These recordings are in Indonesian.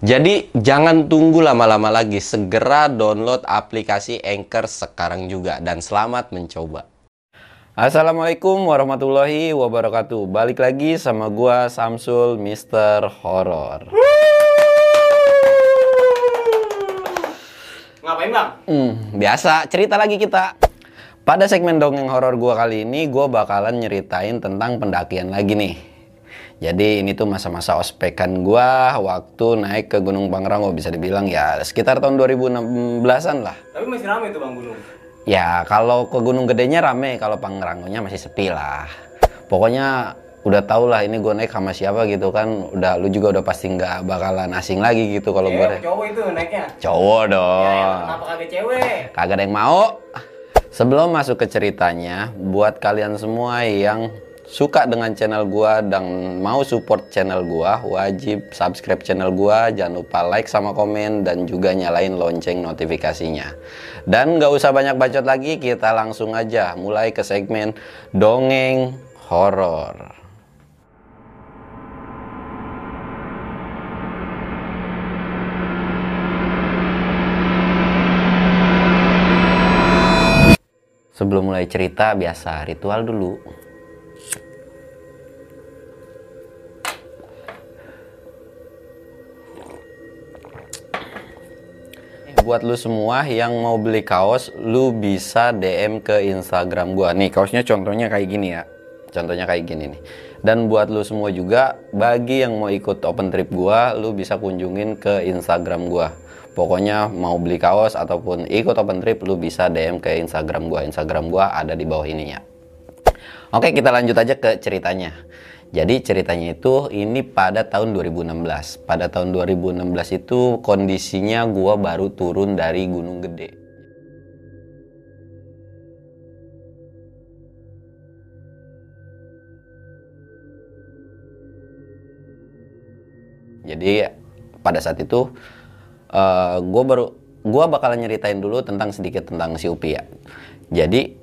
Jadi jangan tunggu lama-lama lagi, segera download aplikasi Anchor sekarang juga dan selamat mencoba. Assalamualaikum warahmatullahi wabarakatuh. Balik lagi sama gua Samsul Mister Horror. Ngapain bang? Hmm, biasa cerita lagi kita. Pada segmen dongeng horor gua kali ini, gua bakalan nyeritain tentang pendakian lagi nih. Jadi ini tuh masa-masa ospekan gua waktu naik ke Gunung Pangrango bisa dibilang ya sekitar tahun 2016-an lah. Tapi masih ramai tuh bang gunung. Ya kalau ke Gunung Gedenya rame, kalau Pangrangonya masih sepi lah. Pokoknya udah tau lah ini gue naik sama siapa gitu kan. Udah lu juga udah pasti nggak bakalan asing lagi gitu kalau gue. Cowok itu naiknya. Cowok Ya, dong. ya, kenapa kagak cewek? Kagak ada yang mau. Sebelum masuk ke ceritanya, buat kalian semua yang suka dengan channel gua dan mau support channel gua, wajib subscribe channel gua, jangan lupa like sama komen dan juga nyalain lonceng notifikasinya. Dan nggak usah banyak bacot lagi, kita langsung aja mulai ke segmen dongeng horor. Sebelum mulai cerita, biasa ritual dulu. Buat lu semua yang mau beli kaos, lu bisa DM ke Instagram gua. Nih, kaosnya contohnya kayak gini ya. Contohnya kayak gini nih. Dan buat lu semua juga, bagi yang mau ikut open trip gua, lu bisa kunjungin ke Instagram gua. Pokoknya mau beli kaos ataupun ikut open trip, lu bisa DM ke Instagram gua. Instagram gua ada di bawah ini ya. Oke, kita lanjut aja ke ceritanya. Jadi ceritanya itu ini pada tahun 2016. Pada tahun 2016 itu kondisinya gua baru turun dari Gunung Gede. Jadi pada saat itu eh gue baru gue bakalan nyeritain dulu tentang sedikit tentang si Upi ya. Jadi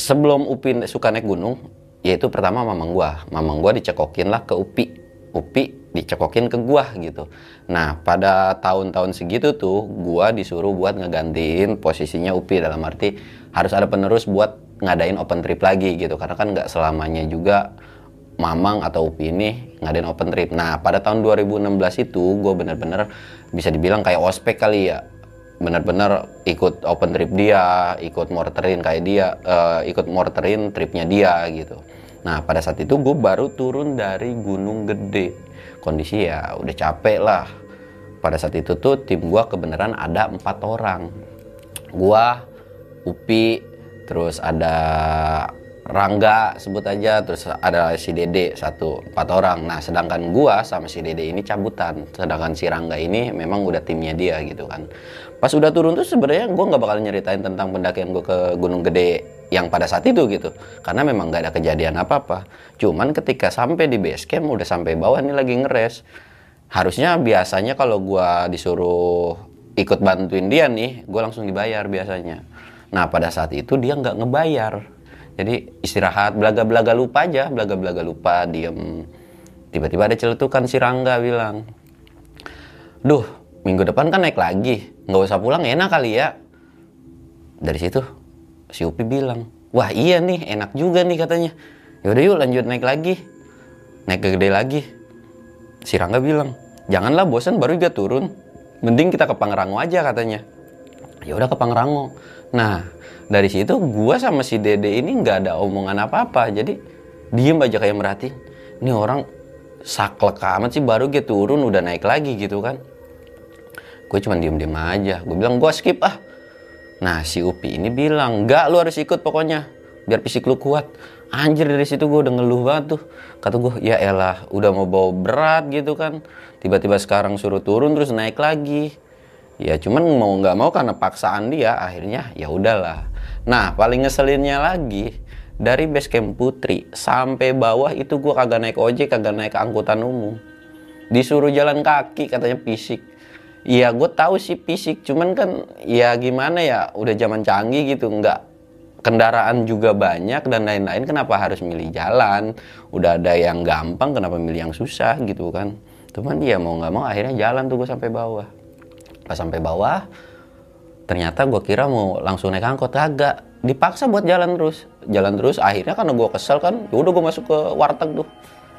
sebelum Upi suka naik gunung, yaitu pertama mamang gue, mamang gue dicekokin lah ke Upi, Upi dicekokin ke gua gitu. Nah pada tahun-tahun segitu tuh gua disuruh buat ngegantiin posisinya Upi dalam arti harus ada penerus buat ngadain open trip lagi gitu karena kan nggak selamanya juga Mamang atau Upi ini ngadain open trip. Nah, pada tahun 2016 itu gue bener-bener bisa dibilang kayak ospek kali ya. Bener-bener ikut open trip dia, ikut morterin kayak dia, eh, ikut morterin tripnya dia gitu. Nah, pada saat itu gue baru turun dari Gunung Gede. Kondisi ya udah capek lah. Pada saat itu tuh tim gue kebenaran ada empat orang. Gua, Upi, terus ada Rangga sebut aja terus ada si Dede satu empat orang nah sedangkan gua sama si Dede ini cabutan sedangkan si Rangga ini memang udah timnya dia gitu kan pas udah turun tuh sebenarnya gua nggak bakal nyeritain tentang pendakian gua ke Gunung Gede yang pada saat itu gitu. Karena memang nggak ada kejadian apa apa cuman ketika sampai di base camp udah sampai bawah nih lagi ngeres. Harusnya biasanya kalau gua disuruh ikut bantuin dia nih gua langsung dibayar biasanya. Nah pada saat itu dia nggak ngebayar. Jadi istirahat belaga-belaga lupa aja belaga-belaga lupa diem. Tiba-tiba ada celutukan si Rangga bilang duh minggu depan kan naik lagi. Nggak usah pulang enak kali ya. Dari situ si Upi bilang wah iya nih enak juga nih katanya. Yaudah yuk lanjut naik lagi. Naik ke gede lagi. Si Rangga bilang janganlah bosan baru juga turun. Mending kita ke Pangrango aja katanya. Ya udah ke Pangrango. Nah dari situ gua sama si Dede ini nggak ada omongan apa-apa. Jadi diem aja kayak merhatiin. Ini orang saklek amat sih baru dia turun udah naik lagi gitu kan gue cuma diem diem aja. Gue bilang gue skip ah. Nah si Upi ini bilang nggak lu harus ikut pokoknya biar fisik lu kuat. Anjir dari situ gue udah ngeluh banget tuh. Kata gue ya elah udah mau bawa berat gitu kan. Tiba-tiba sekarang suruh turun terus naik lagi. Ya cuman mau nggak mau karena paksaan dia akhirnya ya udahlah. Nah paling ngeselinnya lagi dari base camp Putri sampai bawah itu gua kagak naik ojek kagak naik angkutan umum. Disuruh jalan kaki katanya fisik Iya gue tahu sih fisik. Cuman kan ya gimana ya udah zaman canggih gitu. Nggak kendaraan juga banyak dan lain-lain. Kenapa harus milih jalan? Udah ada yang gampang kenapa milih yang susah gitu kan? Cuman dia mau nggak mau akhirnya jalan tuh gue sampai bawah. Pas sampai bawah ternyata gue kira mau langsung naik angkot. Kagak. Dipaksa buat jalan terus. Jalan terus akhirnya karena gue kesel kan ya udah gue masuk ke warteg tuh.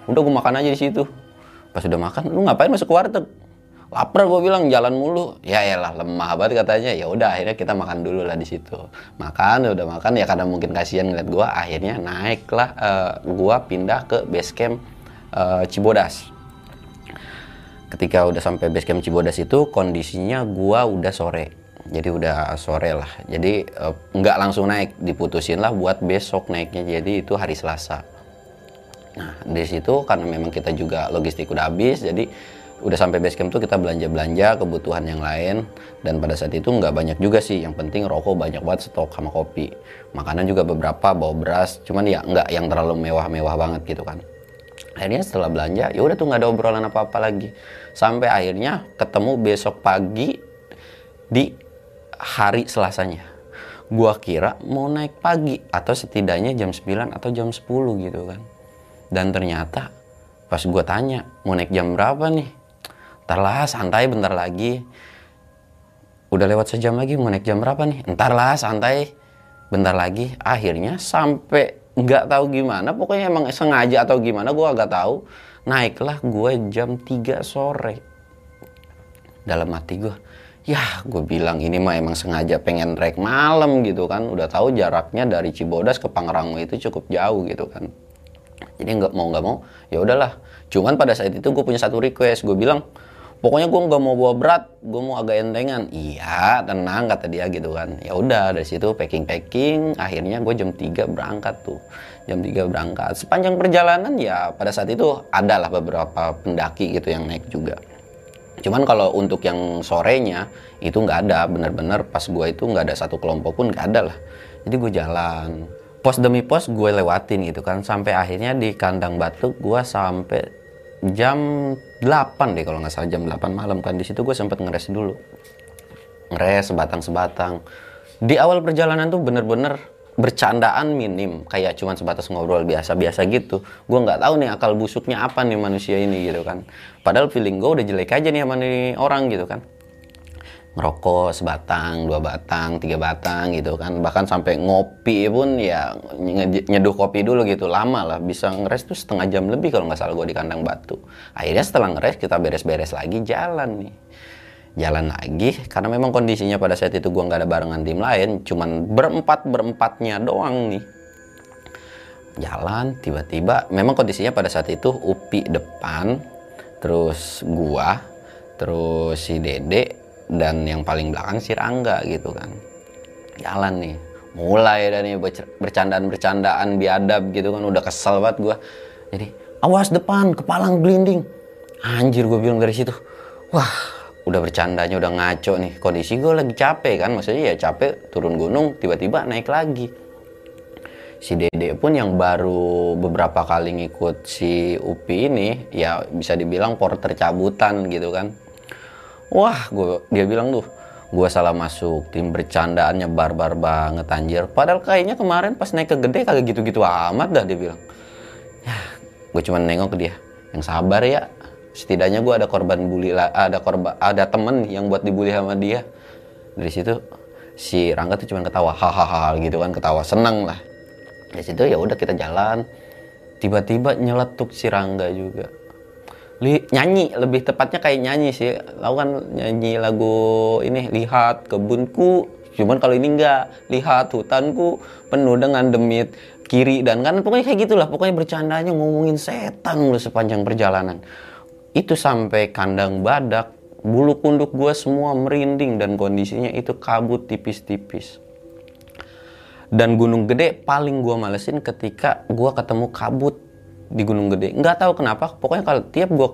Udah gue makan aja di situ. Pas udah makan lu ngapain masuk ke warteg lapar gue bilang jalan mulu. Ya elah lemah banget katanya. Ya udah akhirnya kita makan dulu lah di situ. Makan udah makan. Ya karena mungkin kasihan ngeliat gue akhirnya naiklah uh, gue pindah ke base camp uh, Cibodas. Ketika udah sampai base camp Cibodas itu kondisinya gue udah sore. Jadi udah sore lah. Jadi uh, nggak langsung naik. Diputusin lah buat besok naiknya. Jadi itu hari Selasa. Nah di situ karena memang kita juga logistik udah habis jadi udah sampai base camp tuh kita belanja-belanja kebutuhan yang lain. Dan pada saat itu nggak banyak juga sih. Yang penting rokok banyak banget stok sama kopi. Makanan juga beberapa bawa beras. Cuman ya nggak yang terlalu mewah-mewah banget gitu kan. Akhirnya setelah belanja ya udah tuh nggak ada obrolan apa-apa lagi. Sampai akhirnya ketemu besok pagi di hari selasanya. Gua kira mau naik pagi atau setidaknya jam 9 atau jam 10 gitu kan. Dan ternyata pas gua tanya mau naik jam berapa nih ntar lah santai bentar lagi. Udah lewat sejam lagi mau naik jam berapa nih? Ntar lah santai bentar lagi. Akhirnya sampai nggak tahu gimana pokoknya emang sengaja atau gimana gue agak tahu. Naiklah gue jam 3 sore. Dalam hati gue ya gue bilang ini mah emang sengaja pengen rek malam gitu kan. Udah tahu jaraknya dari Cibodas ke Pangrango itu cukup jauh gitu kan. Jadi nggak mau nggak mau ya udahlah. Cuman pada saat itu gue punya satu request gue bilang pokoknya gue nggak mau bawa berat gue mau agak entengan. Iya tenang kata dia gitu kan. Ya udah dari situ packing packing akhirnya gue jam 3 berangkat tuh. Jam 3 berangkat. Sepanjang perjalanan ya pada saat itu ada lah beberapa pendaki gitu yang naik juga. Cuman kalau untuk yang sorenya itu nggak ada. Bener-bener pas gue itu nggak ada satu kelompok pun nggak ada lah. Jadi gue jalan. Pos demi pos gue lewatin gitu kan. Sampai akhirnya di kandang batu gue sampai jam 8 deh kalau nggak salah jam 8 malam kan. Di situ gue sempet ngeres dulu. Ngeres sebatang sebatang di awal perjalanan tuh bener-bener bercandaan minim. Kayak cuman sebatas ngobrol biasa-biasa gitu. Gue nggak tahu nih akal busuknya apa nih manusia ini gitu kan. Padahal feeling gue udah jelek aja nih sama nih orang gitu kan ngerokok sebatang, dua batang, tiga batang gitu kan. Bahkan sampai ngopi pun ya nyeduh kopi dulu gitu. Lama lah, bisa ngeres tuh setengah jam lebih kalau nggak salah gue di kandang batu. Akhirnya setelah ngeres kita beres-beres lagi jalan nih. Jalan lagi, karena memang kondisinya pada saat itu gue nggak ada barengan tim lain. Cuman berempat-berempatnya doang nih. Jalan, tiba-tiba memang kondisinya pada saat itu Upi depan, terus gua, terus si Dede, dan yang paling belakang si Rangga gitu kan. Jalan nih. Mulai dan nih bercandaan-bercandaan biadab gitu kan. Udah kesel banget gue jadi awas depan kepalang gelinding. Anjir gue bilang dari situ. Wah udah bercandanya udah ngaco nih. Kondisi gue lagi capek kan. Maksudnya ya capek turun gunung tiba-tiba naik lagi. Si Dede pun yang baru beberapa kali ngikut si Upi ini ya bisa dibilang porter cabutan gitu kan Wah, gua, dia bilang tuh, gue salah masuk, tim bercandaannya barbar banget anjir. Padahal kayaknya kemarin pas naik ke gede kagak gitu-gitu amat dah dia bilang. Ya, gue cuma nengok ke dia, yang sabar ya. Setidaknya gue ada korban bully lah, ada korban, ada temen yang buat dibully sama dia. Dari situ si Rangga tuh cuma ketawa, hahaha gitu kan, ketawa seneng lah. Dari situ ya udah kita jalan. Tiba-tiba nyeletuk si Rangga juga li, nyanyi lebih tepatnya kayak nyanyi sih. Tahu kan nyanyi lagu ini lihat kebunku? Cuman kalau ini enggak. Lihat hutanku penuh dengan demit kiri dan kanan. Pokoknya kayak gitulah. Pokoknya bercandanya ngomongin setan lu sepanjang perjalanan. Itu sampai kandang badak bulu kunduk gue semua merinding dan kondisinya itu kabut tipis-tipis. Dan gunung gede paling gue malesin ketika gue ketemu kabut di Gunung Gede. Nggak tahu kenapa, pokoknya kalau tiap gue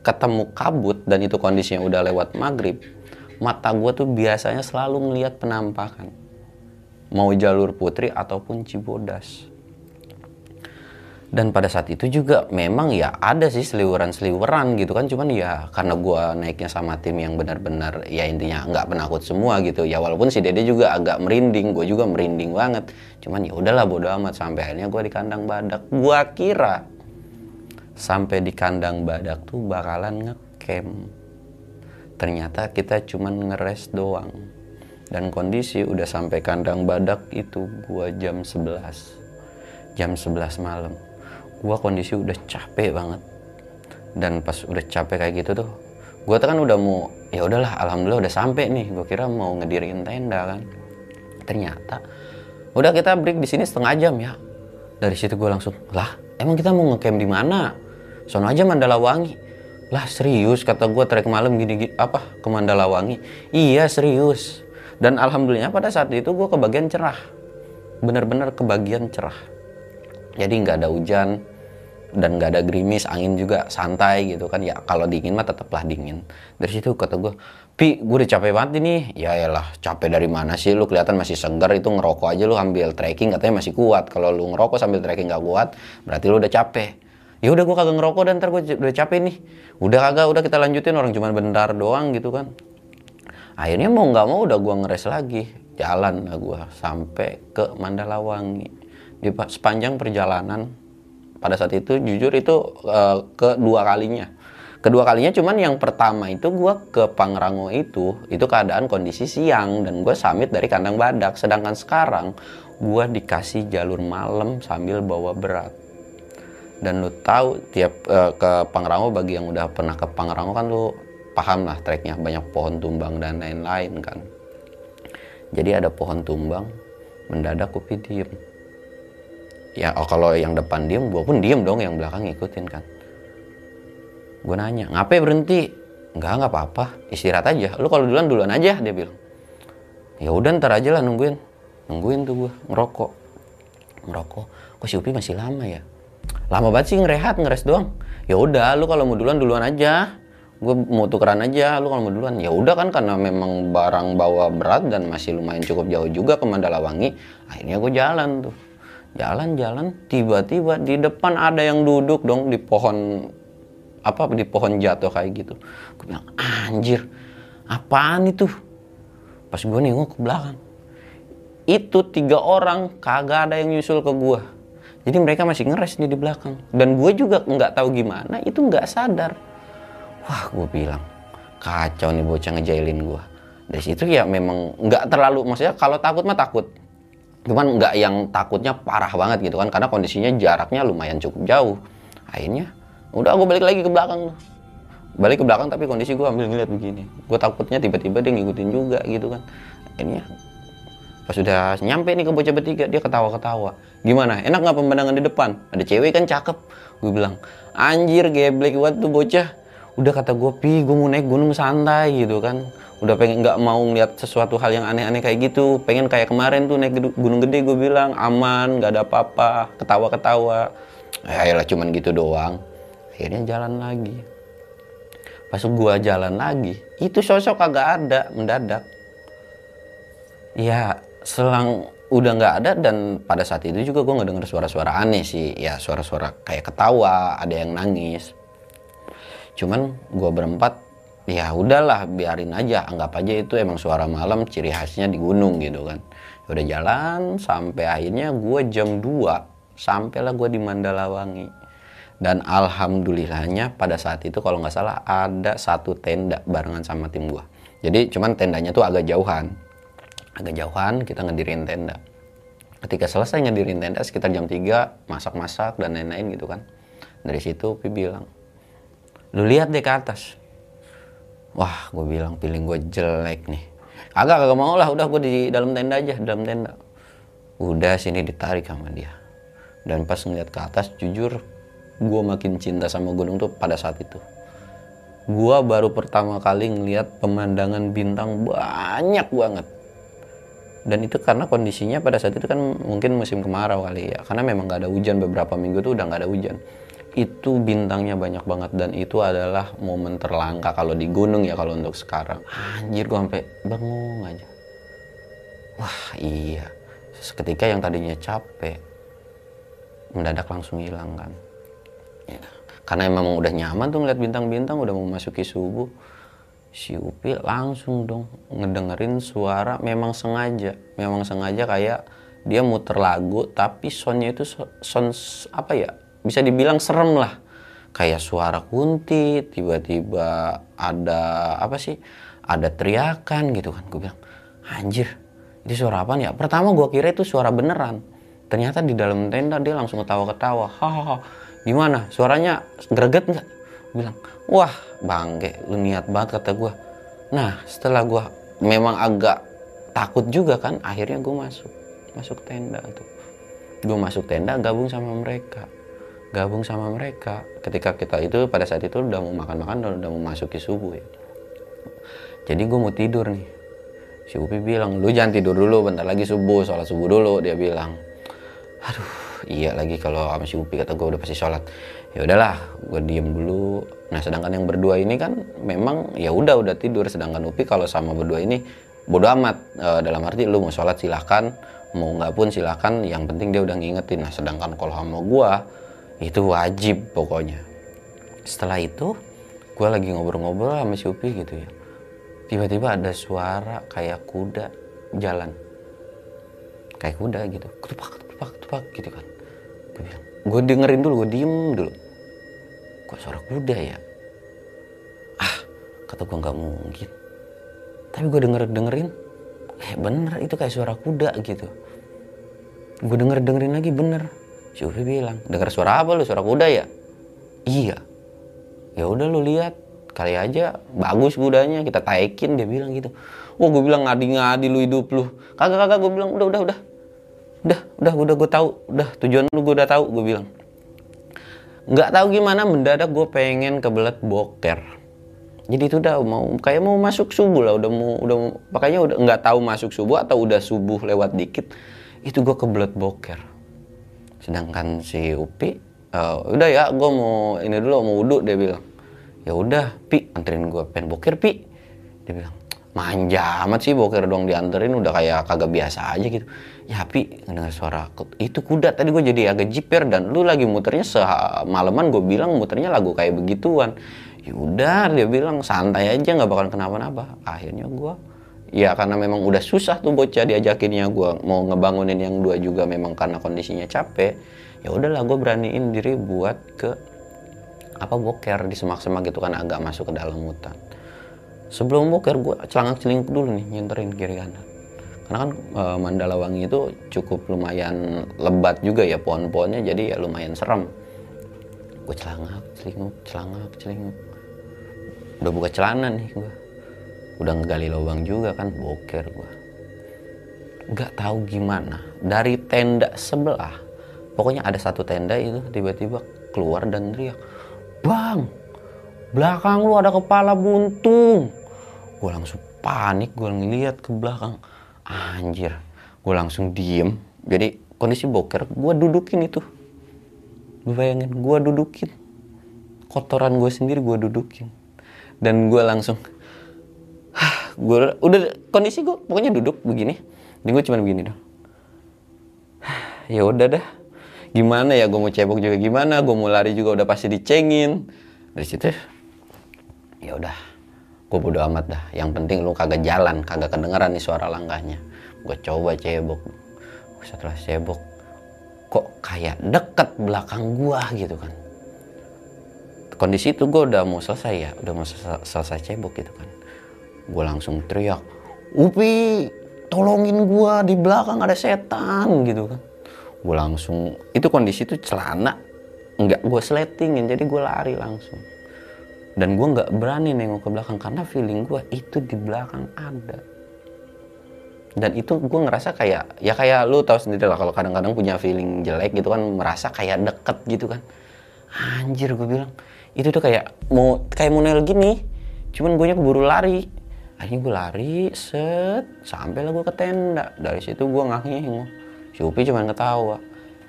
ketemu kabut dan itu kondisinya udah lewat maghrib, mata gue tuh biasanya selalu ngelihat penampakan mau jalur putri ataupun cibodas dan pada saat itu juga memang ya ada sih seliweran-seliweran gitu kan. Cuman ya karena gua naiknya sama tim yang benar-benar ya intinya nggak penakut semua gitu. Ya walaupun si Dede juga agak merinding gue juga merinding banget. Cuman ya udahlah bodo amat. Sampai akhirnya gua di kandang badak. Gua kira sampai di kandang badak tuh bakalan ngecamp. Ternyata kita cuman ngeres doang. Dan kondisi udah sampai kandang badak itu gua jam 11 jam 11 malam gua kondisi udah capek banget. Dan pas udah capek kayak gitu tuh gua tuh kan udah mau ya udahlah alhamdulillah udah sampai nih. Gua kira mau ngedirin tenda kan. Ternyata udah kita break di sini setengah jam ya. Dari situ gua langsung lah emang kita mau ngecamp di mana? Sono aja Mandala Wangi lah serius? kata gua trek malam gini, gini apa ke Mandala Wangi iya serius. Dan alhamdulillah pada saat itu gua kebagian cerah. Bener-bener kebagian cerah jadi nggak ada hujan dan nggak ada gerimis angin juga santai gitu kan. Ya kalau dingin mah tetaplah dingin. Dari situ kata gue pi gue udah capek banget ini. Ya lah capek dari mana sih? Lu kelihatan masih segar itu ngerokok aja lu ambil trekking katanya masih kuat. Kalau lu ngerokok sambil trekking nggak kuat berarti lu udah capek. Ya udah gue kagak ngerokok dan ntar gue udah capek nih. Udah kagak udah kita lanjutin orang cuma bentar doang gitu kan. Akhirnya mau nggak mau udah gue ngeres lagi jalan lah gue sampai ke Mandalawangi di sepanjang perjalanan pada saat itu jujur itu uh, kedua kalinya. Kedua kalinya cuman yang pertama itu gue ke Pangrango itu itu keadaan kondisi siang dan gue samit dari kandang badak. Sedangkan sekarang gue dikasih jalur malam sambil bawa berat. Dan lu tahu tiap uh, ke Pangrango bagi yang udah pernah ke Pangrango kan lu paham lah treknya. Banyak pohon tumbang dan lain-lain kan. Jadi ada pohon tumbang mendadak kupi diem ya oh, kalau yang depan diem gue pun diem dong yang belakang ngikutin kan. Gue nanya ngapain berhenti? Nggak nggak apa-apa istirahat aja. Lu kalau duluan duluan aja dia bilang. Ya udah ntar aja lah nungguin. Nungguin tuh gue ngerokok. Ngerokok. Kok si Upi masih lama ya? Lama banget sih ngerehat ngeres doang. Ya udah lu kalau mau duluan duluan aja. Gue mau tukeran aja lu kalau mau duluan. Ya udah kan karena memang barang bawa berat dan masih lumayan cukup jauh juga ke Mandalawangi akhirnya gue jalan tuh jalan-jalan tiba-tiba di depan ada yang duduk dong di pohon apa di pohon jatuh kayak gitu. Gue bilang anjir apaan itu? Pas gue nengok ke belakang itu tiga orang kagak ada yang nyusul ke gue jadi mereka masih ngeres nih di belakang. Dan gue juga nggak tahu gimana itu nggak sadar. Wah gue bilang kacau nih bocah ngejailin gue dari situ ya memang nggak terlalu maksudnya kalau takut mah takut cuman nggak yang takutnya parah banget gitu kan karena kondisinya jaraknya lumayan cukup jauh. Akhirnya udah gue balik lagi ke belakang. Balik ke belakang tapi kondisi gue ambil ngeliat begini. Gue takutnya tiba-tiba dia ngikutin juga gitu kan. Akhirnya pas sudah nyampe nih ke bocah bertiga dia ketawa-ketawa. Gimana? Enak nggak pemandangan di depan? Ada cewek kan cakep. Gue bilang anjir geblek buat tuh bocah udah kata gue pi gue mau naik gunung santai gitu kan. Udah pengen nggak mau ngeliat sesuatu hal yang aneh-aneh kayak gitu. Pengen kayak kemarin tuh naik gunung gede gue bilang. Aman nggak ada apa-apa. Ketawa-ketawa. Ya lah cuman gitu doang. Akhirnya jalan lagi. Pas gue jalan lagi itu sosok kagak ada mendadak. Ya selang udah nggak ada dan pada saat itu juga gue nggak dengar suara-suara aneh sih. Ya suara-suara kayak ketawa ada yang nangis cuman gue berempat ya udahlah biarin aja. Anggap aja itu emang suara malam ciri khasnya di gunung gitu kan. Ya udah jalan sampai akhirnya gue jam 2 sampailah gue di Mandalawangi. Dan alhamdulillahnya pada saat itu kalau nggak salah ada satu tenda barengan sama tim gue jadi cuman tendanya tuh agak jauhan. Agak jauhan kita ngedirin tenda. Ketika selesai ngedirin tenda sekitar jam 3 masak-masak dan lain-lain gitu kan. Dari situ Pi bilang lu lihat deh ke atas. Wah gue bilang feeling gue jelek nih. Agak agak mau lah udah gue di dalam tenda aja dalam tenda. Udah sini ditarik sama dia. Dan pas ngeliat ke atas jujur gue makin cinta sama gunung tuh pada saat itu. Gue baru pertama kali ngeliat pemandangan bintang banyak banget. Dan itu karena kondisinya pada saat itu kan mungkin musim kemarau kali ya. Karena memang gak ada hujan beberapa minggu tuh udah gak ada hujan itu bintangnya banyak banget dan itu adalah momen terlangka kalau di gunung ya kalau untuk sekarang. Anjir gue sampai bengong aja. Wah iya. Seketika yang tadinya capek mendadak langsung hilang kan. Ya. karena emang udah nyaman tuh ngeliat bintang-bintang udah mau masuki subuh. Si Upi langsung dong ngedengerin suara memang sengaja. Memang sengaja kayak dia muter lagu tapi soundnya itu sound apa ya bisa dibilang serem lah. Kayak suara kunti tiba-tiba ada apa sih ada teriakan gitu kan. Gue bilang anjir itu suara apa ya? Pertama gue kira itu suara beneran. Ternyata di dalam tenda dia langsung ketawa-ketawa. Hahaha gimana? Suaranya greget nggak? Bilang wah bangke lu niat banget kata gue nah setelah gue memang agak takut juga kan akhirnya gue masuk masuk tenda tuh. Gue masuk tenda gabung sama mereka gabung sama mereka. Ketika kita itu pada saat itu udah mau makan-makan dan udah mau masuki subuh ya. Jadi gue mau tidur nih. Si Upi bilang lu jangan tidur dulu bentar lagi subuh sholat subuh dulu dia bilang. Aduh iya lagi kalau sama si Upi kata gue udah pasti sholat. Ya udahlah gue diem dulu. Nah sedangkan yang berdua ini kan memang ya udah udah tidur. Sedangkan Upi kalau sama berdua ini bodo amat. E, dalam arti lu mau sholat silahkan mau nggak pun silahkan yang penting dia udah ngingetin. Nah sedangkan kalau sama gue itu wajib pokoknya. Setelah itu gue lagi ngobrol-ngobrol sama si Upi gitu ya. Tiba-tiba ada suara kayak kuda jalan. Kayak kuda gitu. Ketupak ketupak ketupak gitu kan. Gue bilang gue dengerin dulu gue diem dulu. Kok suara kuda ya? Ah kata gue nggak mungkin. Tapi gue denger dengerin. Eh bener itu kayak suara kuda gitu. Gue denger dengerin lagi bener Ufi bilang dengar suara apa lu? Suara kuda ya? Iya. Ya udah lu lihat kali aja bagus kudanya kita taikin dia bilang gitu. Wah gue bilang ngadi-ngadi lu hidup lu. Kagak kagak gue bilang udah udah udah. Udah udah udah gue tahu. Udah tujuan lu gue udah tahu gue bilang. Nggak tahu gimana mendadak gue pengen kebelet boker. Jadi itu udah mau kayak mau masuk subuh lah udah mau udah makanya udah nggak tahu masuk subuh atau udah subuh lewat dikit itu gue kebelet boker sedangkan si Upi uh, udah ya gue mau ini dulu mau wudhu dia bilang. Ya udah pi anterin gue pen boker pi. Dia bilang manja amat sih boker dong dianterin udah kayak kagak biasa aja gitu. Ya pi dengar suara itu kuda tadi gue jadi agak jiper dan lu lagi muternya semalaman gue bilang muternya lagu kayak begituan. Ya udah dia bilang santai aja nggak bakal kenapa-napa. Akhirnya gue ya karena memang udah susah tuh bocah diajakinnya. Gue mau ngebangunin yang dua juga memang karena kondisinya capek. Ya udahlah gue beraniin diri buat ke apa boker di semak-semak gitu kan agak masuk ke dalam hutan. Sebelum boker gue celangak celinguk dulu nih nyenterin kiri kanan. Karena kan e, Mandala Wangi itu cukup lumayan lebat juga ya pohon-pohonnya jadi ya lumayan serem. Gue celangak celinguk celangak celinguk. Udah buka celana nih gue udah ngegali lubang juga kan boker gua. Nggak tahu gimana. Dari tenda sebelah pokoknya ada satu tenda itu tiba-tiba keluar dan teriak bang belakang lu ada kepala buntung. Gue langsung panik gue ngeliat ke belakang. Anjir gue langsung diem. Jadi kondisi boker gue dudukin itu. Gue bayangin gue dudukin. Kotoran gue sendiri gue dudukin. Dan gue langsung gue udah kondisi gue pokoknya duduk begini. Dan gue cuma begini dong. Ya udah dah. Gimana ya gue mau cebok juga gimana? Gue mau lari juga udah pasti dicengin. Dari situ ya udah. Gue bodo amat dah. Yang penting lu kagak jalan kagak kedengeran nih suara langkahnya gue coba cebok. Setelah cebok kok kayak deket belakang gua gitu kan. Kondisi itu gue udah mau selesai ya. Udah mau selesai cebok gitu kan gue langsung teriak Upi tolongin gue di belakang ada setan gitu kan. Gue langsung itu kondisi itu celana nggak gue sletingin jadi gue lari langsung. Dan gue nggak berani nengok ke belakang karena feeling gue itu di belakang ada. Dan itu gue ngerasa kayak ya kayak lu tahu sendiri lah kalau kadang-kadang punya feeling jelek gitu kan merasa kayak deket gitu kan. Anjir gue bilang itu tuh kayak mau kayak mau gini cuman gue keburu lari akhirnya gue lari set. Sampai lah gue ke tenda. Dari situ gue ngaknya si Upi cuma ketawa.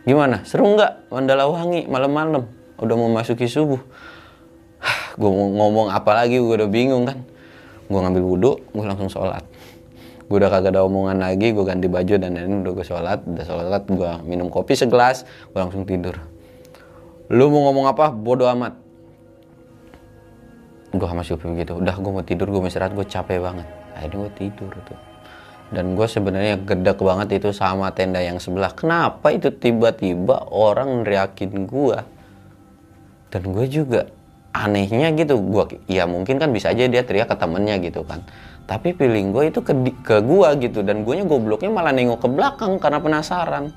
Gimana? Seru nggak? Mandala Wangi malam-malam. Udah mau masuki subuh. Gue mau ngomong apa lagi? Gue udah bingung kan? Gue ngambil wudhu gue langsung sholat. Gue udah kagak ada omongan lagi gue ganti baju dan lain udah gue sholat. Udah sholat gue minum kopi segelas gue langsung tidur. Lu mau ngomong apa? Bodoh amat gue sama si Upi begitu. Udah gue mau tidur gue istirahat gue capek banget. Akhirnya gue tidur tuh. Dan gue sebenarnya gedek banget itu sama tenda yang sebelah. Kenapa itu tiba-tiba orang neriakin gue dan gue juga anehnya gitu gue ya mungkin kan bisa aja dia teriak ke temennya gitu kan. Tapi feeling gue itu ke, ke gue gitu. Dan gue gobloknya malah nengok ke belakang karena penasaran.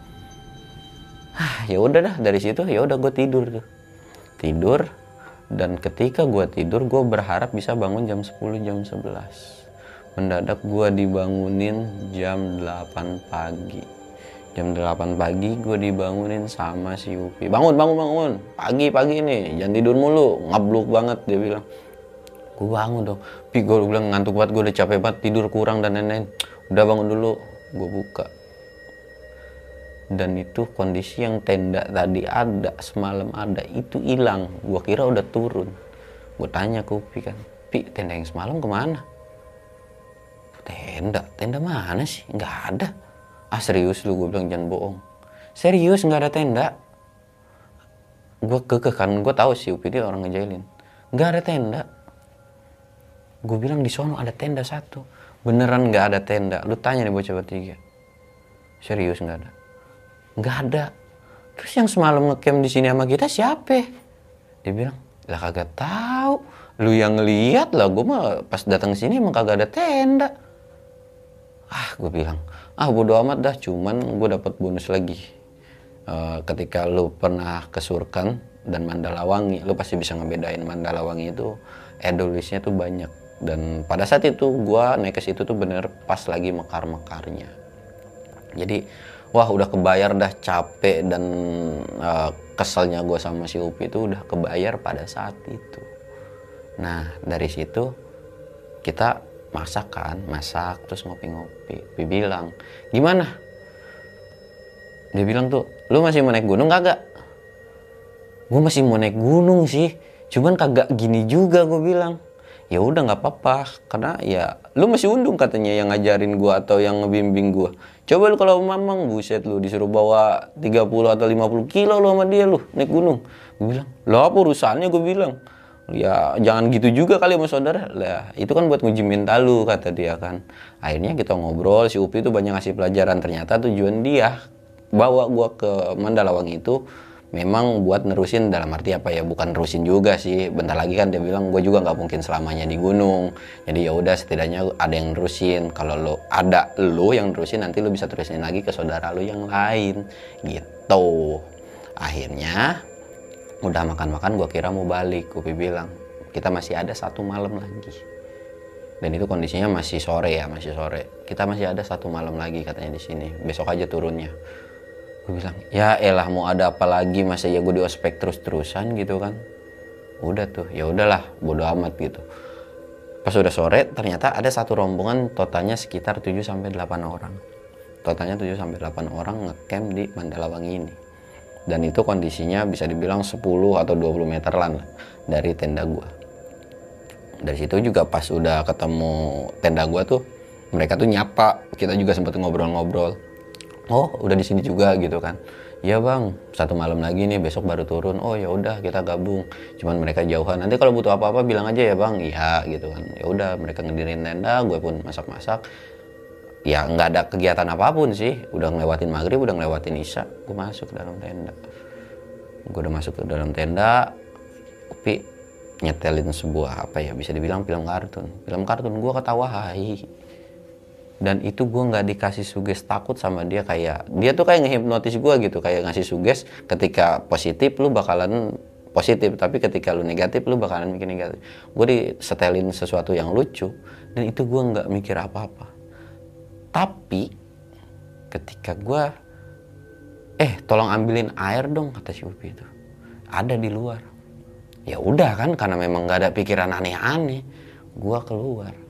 Ah ya udah dah dari situ ya udah gue tidur tuh. Tidur dan ketika gue tidur gue berharap bisa bangun jam 10 jam 11 mendadak gue dibangunin jam 8 pagi. Jam 8 pagi gue dibangunin sama si Upi bangun bangun bangun. Pagi pagi nih jangan tidur mulu. Ngabluk banget dia bilang. Gue bangun dong. Pi gue bilang ngantuk banget. Gue udah capek banget. Tidur kurang dan lain-lain. Udah bangun dulu. Gue buka dan itu kondisi yang tenda tadi ada semalam ada itu hilang. Gue kira udah turun. Gue tanya ke Upi kan Pi tenda yang semalam ke mana? Tenda tenda mana sih? Nggak ada. Ah serius lu? Gue bilang jangan bohong. Serius nggak ada tenda? Gue kekeh kan gue tahu si Upi dia orang ngejailin. Nggak ada tenda. Gue bilang di sono ada tenda satu. Beneran nggak ada tenda? Lu tanya nih bocah bertiga. Serius nggak ada nggak ada. Terus yang semalam ngecamp di sini sama kita siapa? Dia bilang lah kagak tahu. Lu yang ngeliat lah gue mah pas datang sini emang kagak ada tenda. Ah gue bilang ah bodo amat dah cuman gue dapat bonus lagi. Eh, ketika lu pernah ke Surkan dan Mandalawangi lu pasti bisa ngebedain Mandalawangi itu edolisnya tuh banyak. Dan pada saat itu gue naik ke situ tuh bener pas lagi mekar-mekarnya. Jadi wah udah kebayar dah capek dan eh, keselnya gue sama si Upi itu udah kebayar pada saat itu. Nah dari situ kita masak kan masak terus ngopi-ngopi. Upi bilang gimana? Dia bilang tuh lu masih mau naik gunung kagak? Gue masih mau naik gunung sih cuman kagak gini juga gue bilang ya udah nggak apa-apa. Karena ya lu masih undung katanya yang ngajarin gua atau yang ngebimbing gua. Coba lu kalau mamang buset lu disuruh bawa 30 atau 50 kilo lu sama dia lu naik gunung. Gue bilang lo apa urusannya? Gue bilang. Ya jangan gitu juga kali sama saudara. Lah itu kan buat nguji mental lu kata dia kan. Akhirnya kita ngobrol si Upi itu banyak ngasih pelajaran. Ternyata tujuan dia bawa gua ke Mandalawang itu memang buat nerusin dalam arti apa ya bukan nerusin juga sih. Bentar lagi kan dia bilang gue juga nggak mungkin selamanya di gunung. Jadi ya udah setidaknya ada yang nerusin. Kalau lo ada lo yang nerusin nanti lo bisa terusin lagi ke saudara lo yang lain. Gitu. Akhirnya udah makan-makan gue kira mau balik. Upi bilang kita masih ada satu malam lagi. Dan itu kondisinya masih sore ya masih sore. Kita masih ada satu malam lagi katanya di sini. Besok aja turunnya gue bilang ya elah mau ada apa lagi? Masa ya gue di ospek terus terusan gitu kan? Udah tuh ya udahlah bodo amat gitu. Pas udah sore ternyata ada satu rombongan totalnya sekitar 7 sampai 8 orang. Totalnya 7 sampai 8 orang ngecamp di Mandalawangi ini. Dan itu kondisinya bisa dibilang 10 atau 20 meteran lah dari tenda gua. Dari situ juga pas udah ketemu tenda gua tuh mereka tuh nyapa. Kita juga sempat ngobrol-ngobrol oh udah di sini juga gitu kan? Ya bang. Satu malam lagi nih besok baru turun. Oh ya udah kita gabung. Cuman mereka jauhan. Nanti kalau butuh apa-apa bilang aja ya bang. Iya gitu kan. Ya udah mereka ngedirin tenda gue pun masak-masak. Ya nggak ada kegiatan apa pun sih. Udah ngelewatin maghrib udah ngelewatin isya gue masuk ke dalam tenda. Gue udah masuk ke dalam tenda tapi nyetelin sebuah apa ya bisa dibilang film kartun. Film kartun gue ketawa hai dan itu gue nggak dikasih suges takut sama dia kayak dia tuh kayak ngehipnotis gue gitu kayak ngasih suges ketika positif lu bakalan positif. Tapi ketika lu negatif lu bakalan mikir negatif. Gue disetelin sesuatu yang lucu dan itu gue nggak mikir apa-apa. Tapi ketika gue eh tolong ambilin air dong kata si Upi itu. Ada di luar. Ya udah kan karena memang nggak ada pikiran aneh-aneh gue keluar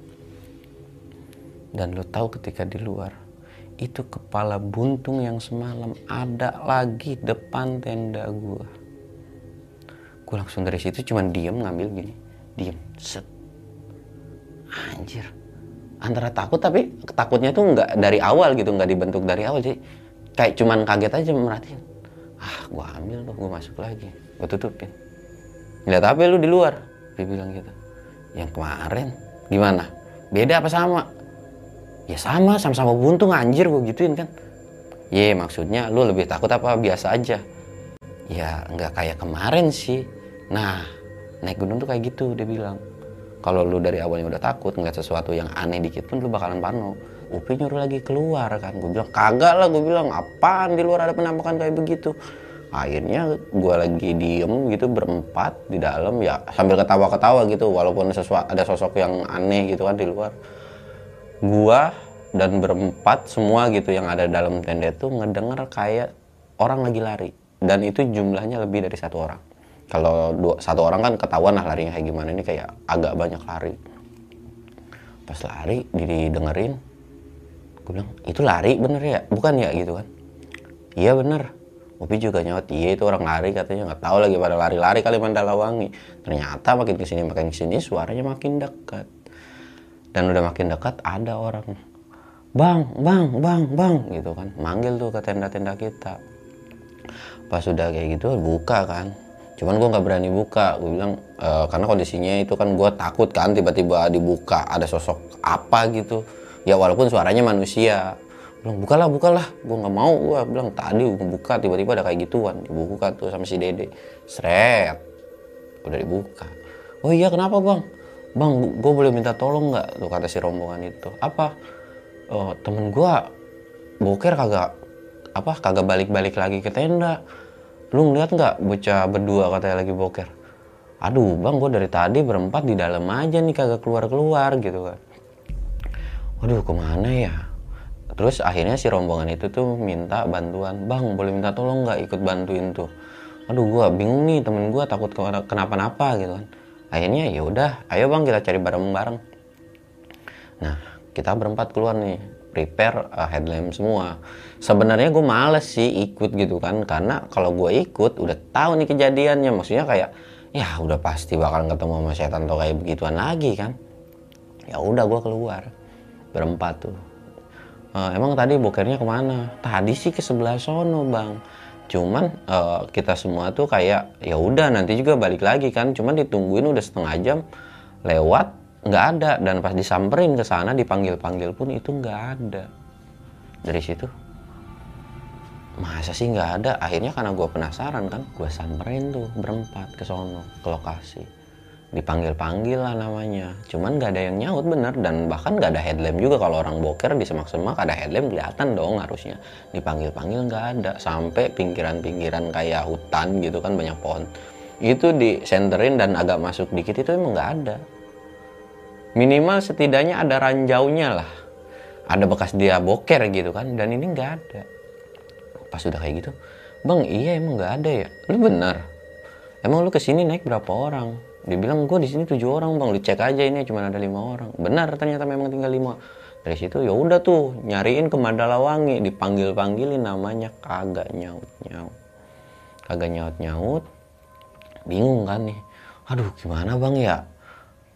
dan lo tahu ketika di luar itu kepala buntung yang semalam ada lagi depan tenda gua. Gue langsung dari situ cuman diem ngambil gini. Diem set. Anjir. Antara takut tapi takutnya tuh nggak dari awal gitu nggak dibentuk dari awal jadi kayak cuman kaget aja merhatiin. Ah gue ambil tuh gue masuk lagi. Gue tutupin. Lihat apa lu di luar? Dia bilang gitu. Yang kemarin gimana? Beda apa sama ya sama sama-sama buntung anjir gue gituin kan. Ye maksudnya lu lebih takut apa biasa aja? Ya nggak kayak kemarin sih. Nah naik gunung tuh kayak gitu dia bilang. Kalau lu dari awalnya udah takut ngeliat sesuatu yang aneh dikit pun lu bakalan pano Upi nyuruh lagi keluar kan. Gue bilang kagak lah gue bilang apaan di luar ada penampakan kayak begitu? Akhirnya gue lagi diem gitu berempat di dalam ya sambil ketawa-ketawa gitu walaupun sesuatu ada sosok yang aneh gitu kan di luar gua dan berempat semua gitu yang ada dalam tenda itu ngedenger kayak orang lagi lari. Dan itu jumlahnya lebih dari satu orang. Kalau dua, satu orang kan ketahuan lah larinya kayak gimana. Ini kayak agak banyak lari. Pas lari didengerin gue bilang itu lari bener ya? Bukan ya gitu kan. Iya bener. Upi juga nyawat iya itu orang lari katanya. Nggak tahu lagi pada lari-lari kali Mandalawangi. Ternyata makin ke sini makin ke sini suaranya makin dekat dan udah makin dekat ada orang bang bang bang bang gitu kan. Manggil tuh ke tenda-tenda kita. Pas sudah kayak gitu buka kan. Cuman gue nggak berani buka. Gue bilang e, karena kondisinya itu kan gue takut kan tiba-tiba dibuka ada sosok apa gitu. Ya walaupun suaranya manusia. Bilang bukalah bukalah. Gue nggak mau gue bilang tadi buka tiba-tiba ada kayak gituan. Dibuka tuh sama si dede. Seret udah dibuka. Oh iya kenapa bang bang gue boleh minta tolong nggak? Tuh kata si rombongan itu. Apa? Oh, temen gue boker kagak apa kagak balik-balik lagi ke tenda. Lu ngeliat nggak bocah berdua katanya lagi boker? Aduh bang gue dari tadi berempat di dalam aja nih kagak keluar keluar gitu kan. Waduh ke mana ya? Terus akhirnya si rombongan itu tuh minta bantuan. Bang boleh minta tolong nggak ikut bantuin tuh? Aduh gue bingung nih temen gue takut kenapa-napa gitu kan akhirnya ya udah ayo bang kita cari bareng-bareng. Nah kita berempat keluar nih prepare uh, headlamp semua. Sebenarnya gue males sih ikut gitu kan karena kalau gue ikut udah tahu nih kejadiannya. Maksudnya kayak ya udah pasti bakal ketemu sama setan atau kayak begituan lagi kan. Ya udah gue keluar berempat tuh. Uh, emang tadi bokernya ke mana? Tadi sih ke sebelah sono bang cuman uh, kita semua tuh kayak ya udah nanti juga balik lagi kan. Cuman ditungguin udah setengah jam lewat nggak ada. Dan pas disamperin ke sana dipanggil panggil pun itu nggak ada. Dari situ masa sih nggak ada? Akhirnya karena gue penasaran kan gue samperin tuh berempat ke sono ke lokasi dipanggil panggil lah namanya. Cuman nggak ada yang nyaut bener. Dan bahkan nggak ada headlamp juga. Kalau orang boker di semak-semak ada headlamp kelihatan dong harusnya. Dipanggil panggil nggak ada. Sampai pinggiran-pinggiran kayak hutan gitu kan banyak pohon. Itu disenterin dan agak masuk dikit itu emang nggak ada. Minimal setidaknya ada ranjaunya lah. Ada bekas dia boker gitu kan dan ini nggak ada. Pas sudah kayak gitu bang iya emang nggak ada ya? Lu bener. Emang lu ke sini naik berapa orang dia bilang gue di sini tujuh orang bang. Lu cek aja ini cuma ada lima orang. Benar ternyata memang tinggal lima. Dari situ ya udah tuh nyariin ke Mandalawangi. Dipanggil panggilin namanya. Kagak nyaut nyaut kagak nyaut nyaut bingung kan nih. Aduh gimana bang ya?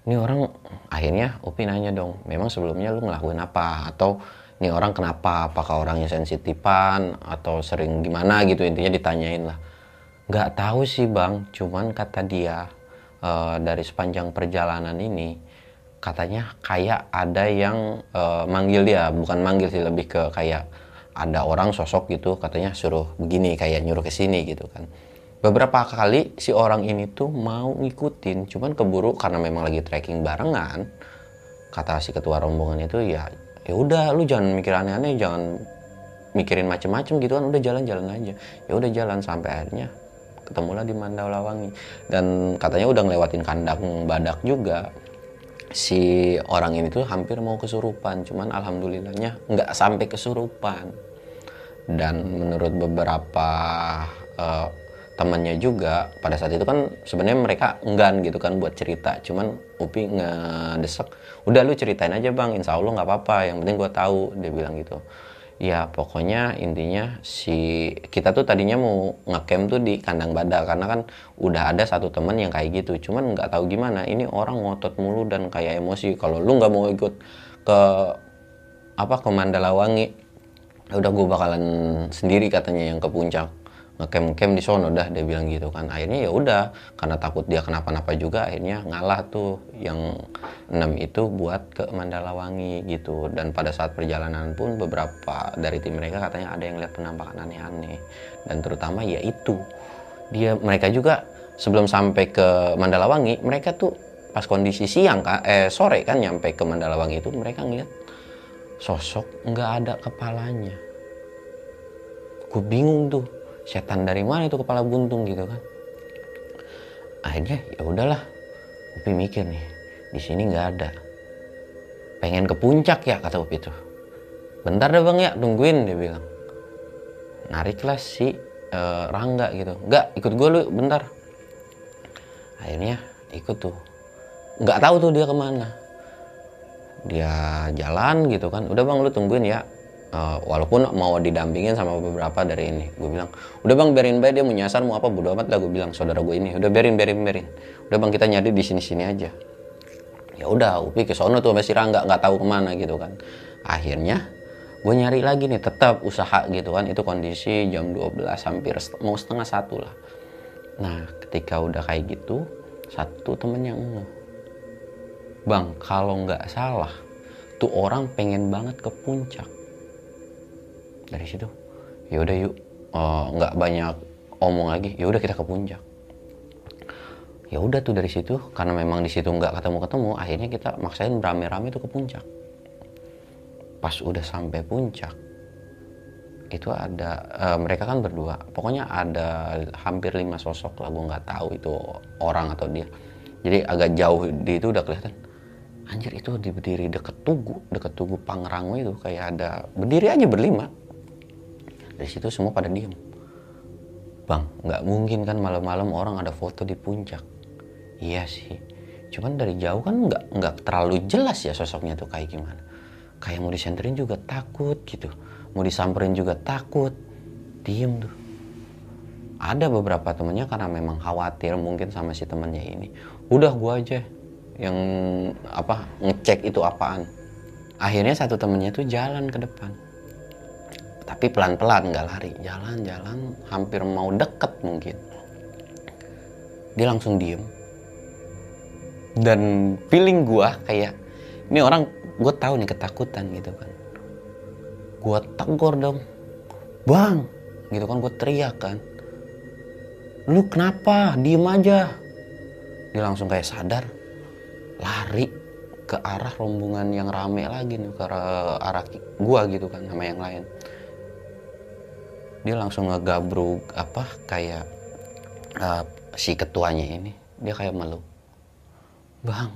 Ini orang akhirnya Upi nanya dong memang sebelumnya lu ngelakuin apa? Atau ini orang kenapa? Apakah orangnya sensitifan atau sering gimana? Gitu intinya ditanyain lah. Nggak tahu sih bang. Cuman kata dia uh, dari sepanjang perjalanan ini katanya kayak ada yang uh, manggil dia. Bukan manggil sih lebih ke kayak ada orang sosok gitu katanya suruh begini kayak nyuruh ke sini gitu kan. Beberapa kali si orang ini tuh mau ngikutin cuman keburu karena memang lagi trekking barengan kata si ketua rombongan itu ya ya udah lu jangan mikir aneh-aneh jangan mikirin macem-macem gitu kan udah jalan-jalan aja. Ya udah jalan sampai akhirnya ketemulah di Mandalawangi. Dan katanya udah ngelewatin kandang badak juga. Si orang ini tuh hampir mau kesurupan cuman alhamdulillahnya nggak sampai kesurupan. Dan menurut beberapa uh, temannya juga pada saat itu kan sebenarnya mereka enggan gitu kan buat cerita. Cuman Upi ngedesek udah lu ceritain aja bang. Insya Allah nggak apa-apa. Yang penting gue tahu dia bilang gitu Ya pokoknya intinya si kita tuh tadinya mau ngecamp tuh di kandang badak karena kan udah ada satu temen yang kayak gitu. Cuman nggak tahu gimana ini orang ngotot mulu dan kayak emosi. Kalau lu nggak mau ikut ke apa ke Mandalawangi ya udah gue bakalan sendiri katanya yang ke puncak camp di sono dah dia bilang gitu kan. Akhirnya ya udah karena takut dia kenapa-napa juga akhirnya ngalah tuh yang enam itu buat ke Mandalawangi gitu. Dan pada saat perjalanan pun beberapa dari tim mereka katanya ada yang lihat penampakan aneh-aneh. Dan terutama ya itu. Dia mereka juga sebelum sampai ke Mandalawangi mereka tuh pas kondisi siang kan eh sore kan nyampe ke Mandalawangi itu mereka ngeliat sosok nggak ada kepalanya. Gue bingung tuh setan dari mana itu kepala buntung gitu kan? Akhirnya ya udahlah Upi mikir nih di sini nggak ada. Pengen ke puncak ya kata Upi tuh. Bentar deh bang ya tungguin dia bilang. Nariklah si uh, Rangga gitu. Nggak ikut gue lu bentar. Akhirnya ikut tuh. Nggak tahu tuh dia ke mana. Dia jalan gitu kan. Udah bang lu tungguin ya uh, walaupun mau didampingin sama beberapa dari ini. Gue bilang udah bang biarin baik dia mau nyasar mau apa bodo amat lah gue bilang saudara gue ini. Udah biarin biarin biarin. Udah bang kita nyari di sini sini aja. Ya udah upi ke sono tuh masih rangga nggak tahu ke mana gitu kan. Akhirnya gue nyari lagi nih tetap usaha gitu kan. Itu kondisi jam 12 hampir mau setengah satu lah. Nah ketika udah kayak gitu satu temen yang bang kalau nggak salah tuh orang pengen banget ke puncak dari situ ya udah yuk nggak uh, banyak omong lagi ya udah kita ke puncak. Ya udah tuh dari situ karena memang di situ nggak ketemu ketemu akhirnya kita maksain rame-rame tuh ke puncak. Pas udah sampai puncak itu ada uh, mereka kan berdua. Pokoknya ada hampir lima sosok lah gue nggak tahu itu orang atau dia. Jadi agak jauh di itu udah kelihatan anjir itu di berdiri deket tugu deket tugu Pangrango itu kayak ada berdiri aja berlima dari situ semua pada diem. Bang nggak mungkin kan malam-malam orang ada foto di puncak. Iya sih. Cuman dari jauh kan nggak nggak terlalu jelas ya sosoknya tuh kayak gimana. Kayak mau disenterin juga takut gitu. Mau disamperin juga takut. Diem tuh. Ada beberapa temennya karena memang khawatir mungkin sama si temennya ini. Udah gua aja yang apa ngecek itu apaan. Akhirnya satu temennya tuh jalan ke depan tapi pelan-pelan nggak lari. Jalan-jalan hampir mau deket mungkin. Dia langsung diem. Dan feeling gua kayak ini orang gue tahu nih ketakutan gitu kan. Gue tegur dong bang gitu kan gue teriak kan. Lu kenapa? Diem aja. Dia langsung kayak sadar lari ke arah rombongan yang rame lagi nih ke arah gua gitu kan sama yang lain dia langsung ngegabruk apa kayak uh, si ketuanya ini. Dia kayak meluk. Bang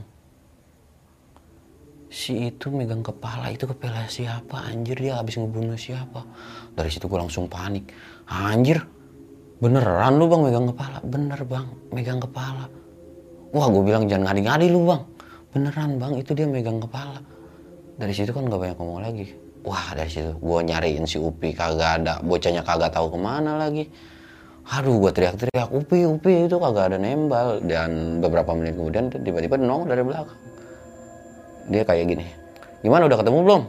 si itu megang kepala itu kepala siapa? Anjir dia habis ngebunuh siapa? Dari situ gue langsung panik. Anjir beneran lu bang megang kepala? Bener bang megang kepala. Wah gue bilang jangan ngadi-ngadi lu bang. Beneran bang itu dia megang kepala. Dari situ kan nggak banyak ngomong lagi wah dari situ. Gue nyariin si Upi kagak ada. Bocahnya kagak tahu ke mana lagi. Aduh gue teriak-teriak Upi Upi itu kagak ada nembal. Dan beberapa menit kemudian tiba-tiba nongol dari belakang. Dia kayak gini gimana udah ketemu belum?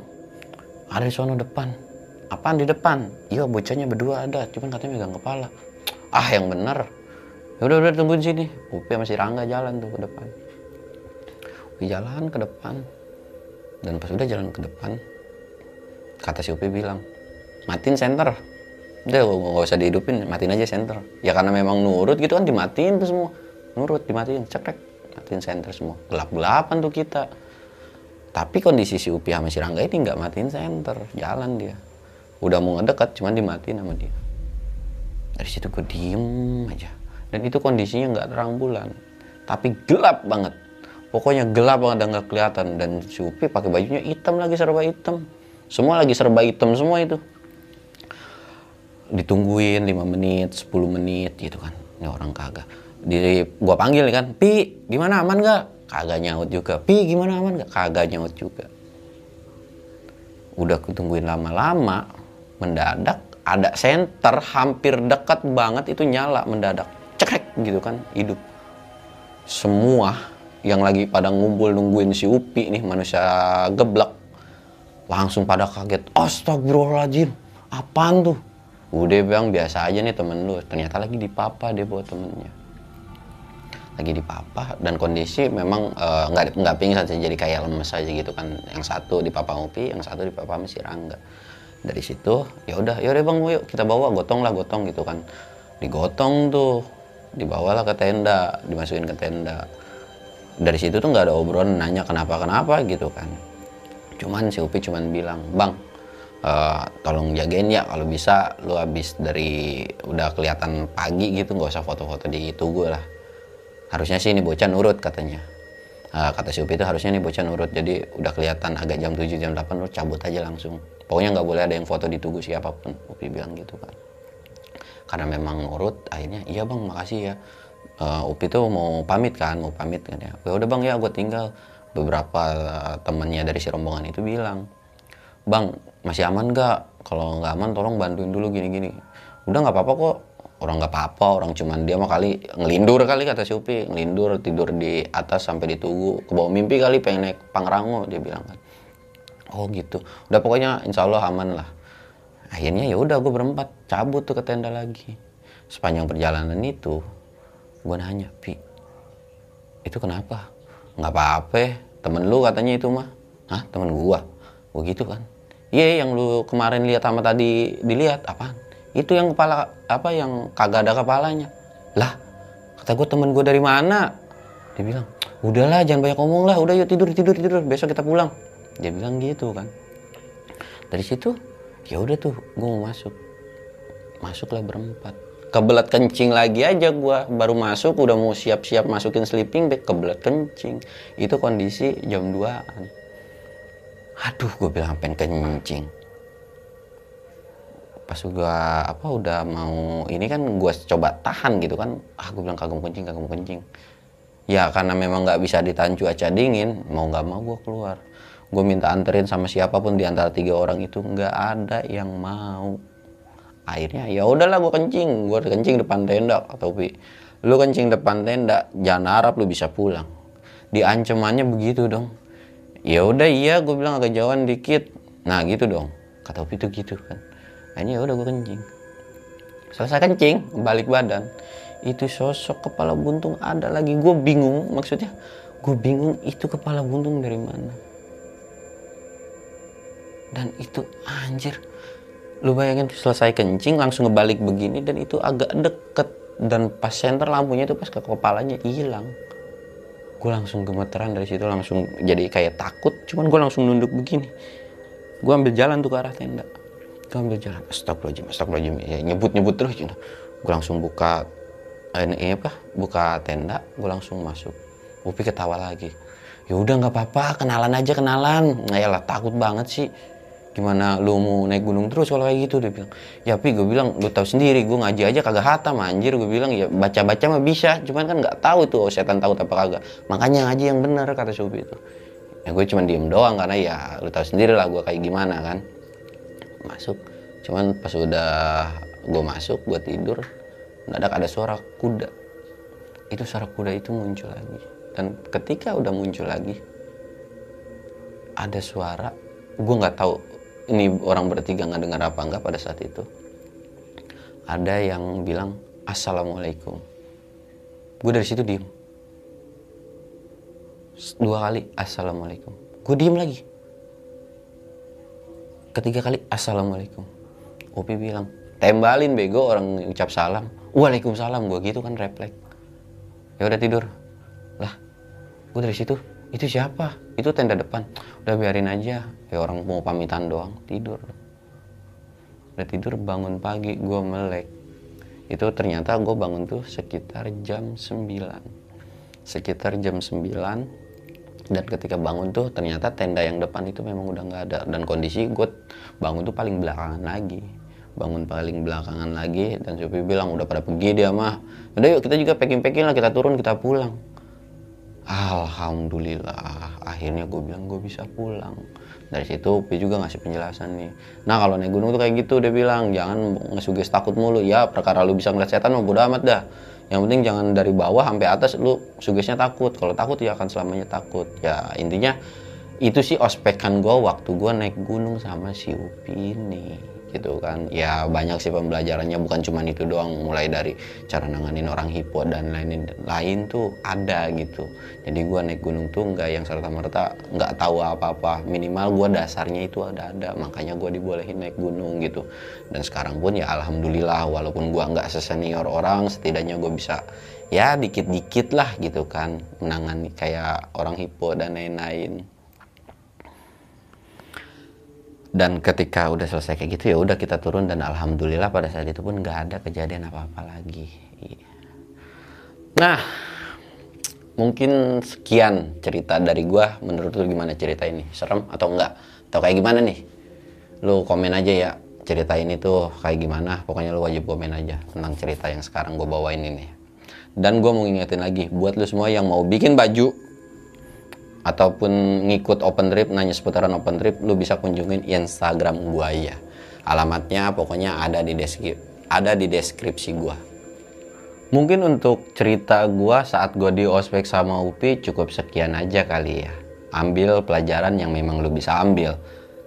Ada di sono depan. Apaan di depan? Iya bocahnya berdua ada cuman katanya megang kepala. Ah yang bener. Ya udah udah tungguin sini. Upi masih Rangga jalan tuh ke depan. Upi jalan ke depan. Dan pas udah jalan ke depan kata si Upi bilang matiin center udah gak usah dihidupin matiin aja center ya karena memang nurut gitu kan dimatiin tuh semua. Nurut dimatiin cekrek matiin center semua. Gelap gelapan tuh kita. Tapi kondisi si Upi sama si Rangga ini nggak matiin center jalan dia. Udah mau ngedekat cuman dimatiin sama dia. Dari situ gue diem aja. Dan itu kondisinya nggak terang bulan. Tapi gelap banget. Pokoknya gelap banget dan nggak kelihatan. Dan si Upi pakai bajunya hitam lagi serba hitam semua lagi serba hitam semua itu. Ditungguin 5 menit 10 menit gitu kan. Ini orang kagak. Di gua panggil kan pi gimana aman nggak? Kagak nyaut juga. Pi gimana aman nggak? Kagak nyaut juga. Udah ketungguin lama-lama mendadak ada senter hampir dekat banget itu nyala mendadak. Cekrek gitu kan hidup. Semua yang lagi pada ngumpul nungguin si Upi nih manusia geblek langsung pada kaget astagfirullahaladzim apaan tuh? Udah bang biasa aja nih temen lu. Ternyata lagi di papa dia buat temennya. Lagi di papa dan kondisi memang eh, nggak nggak pingsan sih jadi kayak lemes aja gitu kan. Yang satu di papa Upi yang satu di papa si Rangga. Dari situ ya udah ya udah bang yuk kita bawa gotong lah gotong gitu kan. Digotong tuh dibawalah ke tenda dimasukin ke tenda. Dari situ tuh nggak ada obrolan nanya kenapa kenapa gitu kan cuman si Upi cuman bilang bang eh, tolong jagain ya kalau bisa lu habis dari udah kelihatan pagi gitu nggak usah foto-foto di tugu lah. Harusnya sih ini bocah nurut katanya. Eh, kata si Upi itu harusnya nih bocah nurut jadi udah kelihatan agak jam 7 jam 8 lu cabut aja langsung. Pokoknya nggak boleh ada yang foto di tugu siapa pun Upi bilang gitu kan. Karena memang nurut akhirnya iya bang makasih ya. Eh, Upi tuh mau pamit kan mau pamit kan ya udah bang ya gue tinggal beberapa eh, temennya dari si rombongan itu bilang bang masih aman gak kalau nggak aman tolong bantuin dulu gini gini udah nggak apa-apa kok. Orang nggak apa-apa orang cuman dia mah kali ngelindur kali kata si Upi ngelindur tidur di atas sampai di tugu ke bawah mimpi kali pengen naik pangrango dia bilang kan. Oh gitu. Udah pokoknya insya Allah aman lah. Akhirnya ya udah gue berempat cabut tuh ke tenda lagi. Sepanjang perjalanan itu gue nanya pi itu kenapa nggak apa-apa temen lu katanya itu mah. Hah temen gua? Gua gitu kan? Iya yang lu kemarin lihat sama tadi dilihat apaan? Itu yang kepala apa yang kagak ada kepalanya. Lah kata gua temen gua dari mana? Dia bilang udahlah jangan banyak ngomong lah. Udah yuk tidur tidur tidur. Besok kita pulang. Dia bilang gitu kan. Dari situ ya udah tuh gua mau masuk. Masuklah berempat kebelet kencing lagi aja gua. Baru masuk udah mau siap-siap masukin sleeping bag kebelet kencing. Itu kondisi jam 2an aduh gue bilang pengen kencing. Pas gua apa udah mau ini kan gua coba tahan gitu kan. Ah gue bilang kagak mau kencing kagak mau kencing. Ya karena memang nggak bisa ditahan cuaca dingin mau nggak mau gua keluar. Gue minta anterin sama siapa pun di antara tiga orang itu. Nggak ada yang mau akhirnya ya udahlah gue kencing. Gue kencing depan tenda atau Pi lu kencing depan tenda jangan harap lu bisa pulang. Diancamannya begitu dong. Ya udah iya gue bilang agak jauhan dikit. Nah gitu dong. Kata Upi itu gitu kan. Akhirnya ya udah gue kencing. Selesai kencing balik badan. Itu sosok kepala buntung ada lagi. Gue bingung maksudnya gue bingung itu kepala buntung dari mana. Dan itu anjir lu bayangin selesai kencing langsung ngebalik begini dan itu agak deket. Dan pas center lampunya itu pas ke kepalanya hilang. Gue langsung gemeteran dari situ langsung jadi kayak takut. Cuman gue langsung nunduk begini. Gue ambil jalan tuh ke arah tenda. Gue ambil jalan. Astagfirullahaladzim astagfirullahaladzim. Ya, nyebut nyebut terus gitu. Gue langsung buka eh, ini apa? Buka tenda gue langsung masuk. Upi ketawa lagi. Ya udah nggak apa-apa kenalan aja kenalan. Nggak ya lah takut banget sih gimana lu mau naik gunung terus kalau kayak gitu? Dia bilang ya pi gue bilang lu tahu sendiri gue ngaji aja kagak hatam anjir. Gue bilang ya baca baca mah bisa cuman kan nggak tahu tuh setan tahu apa kagak. Makanya ngaji yang benar kata Supi itu. Ya gue cuman diem doang karena ya lu tahu sendiri lah gue kayak gimana kan. Masuk cuman pas udah gue masuk gue tidur mendadak ada suara kuda. Itu suara kuda itu muncul lagi. Dan ketika udah muncul lagi ada suara gue nggak tahu ini orang bertiga nggak dengar apa enggak pada saat itu. Ada yang bilang assalamualaikum. Gue dari situ diem. Dua kali assalamualaikum. Gue diem lagi. Ketiga kali assalamualaikum. Upi bilang tembalin bego orang ucap salam. Waalaikumsalam gue gitu kan refleks. Ya udah tidur. Lah gue dari situ itu siapa? Itu tenda depan. Udah biarin aja. Ya orang mau pamitan doang tidur. Udah tidur bangun pagi gue melek. Itu ternyata gue bangun tuh sekitar jam 9 sekitar jam 9 dan ketika bangun tuh ternyata tenda yang depan itu memang udah nggak ada. Dan kondisi gue bangun tuh paling belakangan lagi. Bangun paling belakangan lagi dan Sopi bilang udah pada pergi dia mah. Udah yuk kita juga packing packing lah kita turun kita pulang Alhamdulillah. Akhirnya gue bilang gue bisa pulang. Dari situ Upi juga ngasih penjelasan nih. Nah kalau naik gunung tuh kayak gitu dia bilang jangan ngesuges takut mulu. Ya perkara lu bisa ngeliat setan mah bodo amat dah. Yang penting jangan dari bawah sampai atas lu sugesnya takut. Kalau takut ya akan selamanya takut. Ya intinya itu sih ospekan gue waktu gue naik gunung sama si Upi ini gitu kan. Ya banyak sih pembelajarannya bukan cuma itu doang. Mulai dari cara nanganin orang hipo dan lain lain tuh ada gitu. Jadi gue naik gunung tuh nggak yang serta merta nggak tahu apa apa minimal gue dasarnya itu ada ada. Makanya gue dibolehin naik gunung gitu. Dan sekarang pun ya alhamdulillah walaupun gue nggak sesenior orang setidaknya gue bisa ya dikit-dikit lah gitu kan. Menangani kayak orang hipo dan lain-lain dan ketika udah selesai kayak gitu ya udah kita turun dan alhamdulillah pada saat itu pun nggak ada kejadian apa-apa lagi. Nah mungkin sekian cerita dari gua. Menurut lu gimana cerita ini? Serem atau enggak? Atau kayak gimana nih? Lu komen aja ya cerita ini tuh kayak gimana. Pokoknya lu wajib komen aja tentang cerita yang sekarang gue bawain ini. Dan gue mau ngingetin lagi buat lu semua yang mau bikin baju ataupun ngikut open trip nanya seputaran open trip lu bisa kunjungin Instagram gua ya alamatnya pokoknya ada di deskripsi ada di deskripsi gua. Mungkin untuk cerita gua saat gua di ospek sama Upi cukup sekian aja kali ya. Ambil pelajaran yang memang lu bisa ambil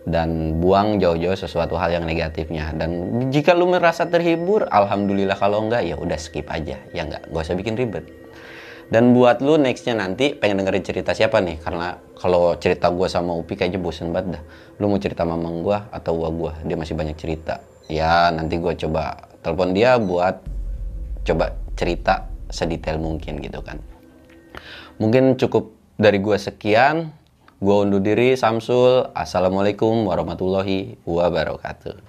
dan buang jauh-jauh sesuatu hal yang negatifnya. Dan jika lu merasa terhibur alhamdulillah kalau enggak ya udah skip aja. Ya enggak gak usah bikin ribet dan buat lu nextnya nanti pengen dengerin cerita siapa nih? Karena kalau cerita gue sama Upi kayaknya bosen banget dah. Lu mau cerita mamang gue atau gua gue? Dia masih banyak cerita. Ya nanti gue coba telepon dia buat coba cerita sedetail mungkin gitu kan. Mungkin cukup dari gue sekian. Gue undur diri, Samsul. Assalamualaikum warahmatullahi wabarakatuh.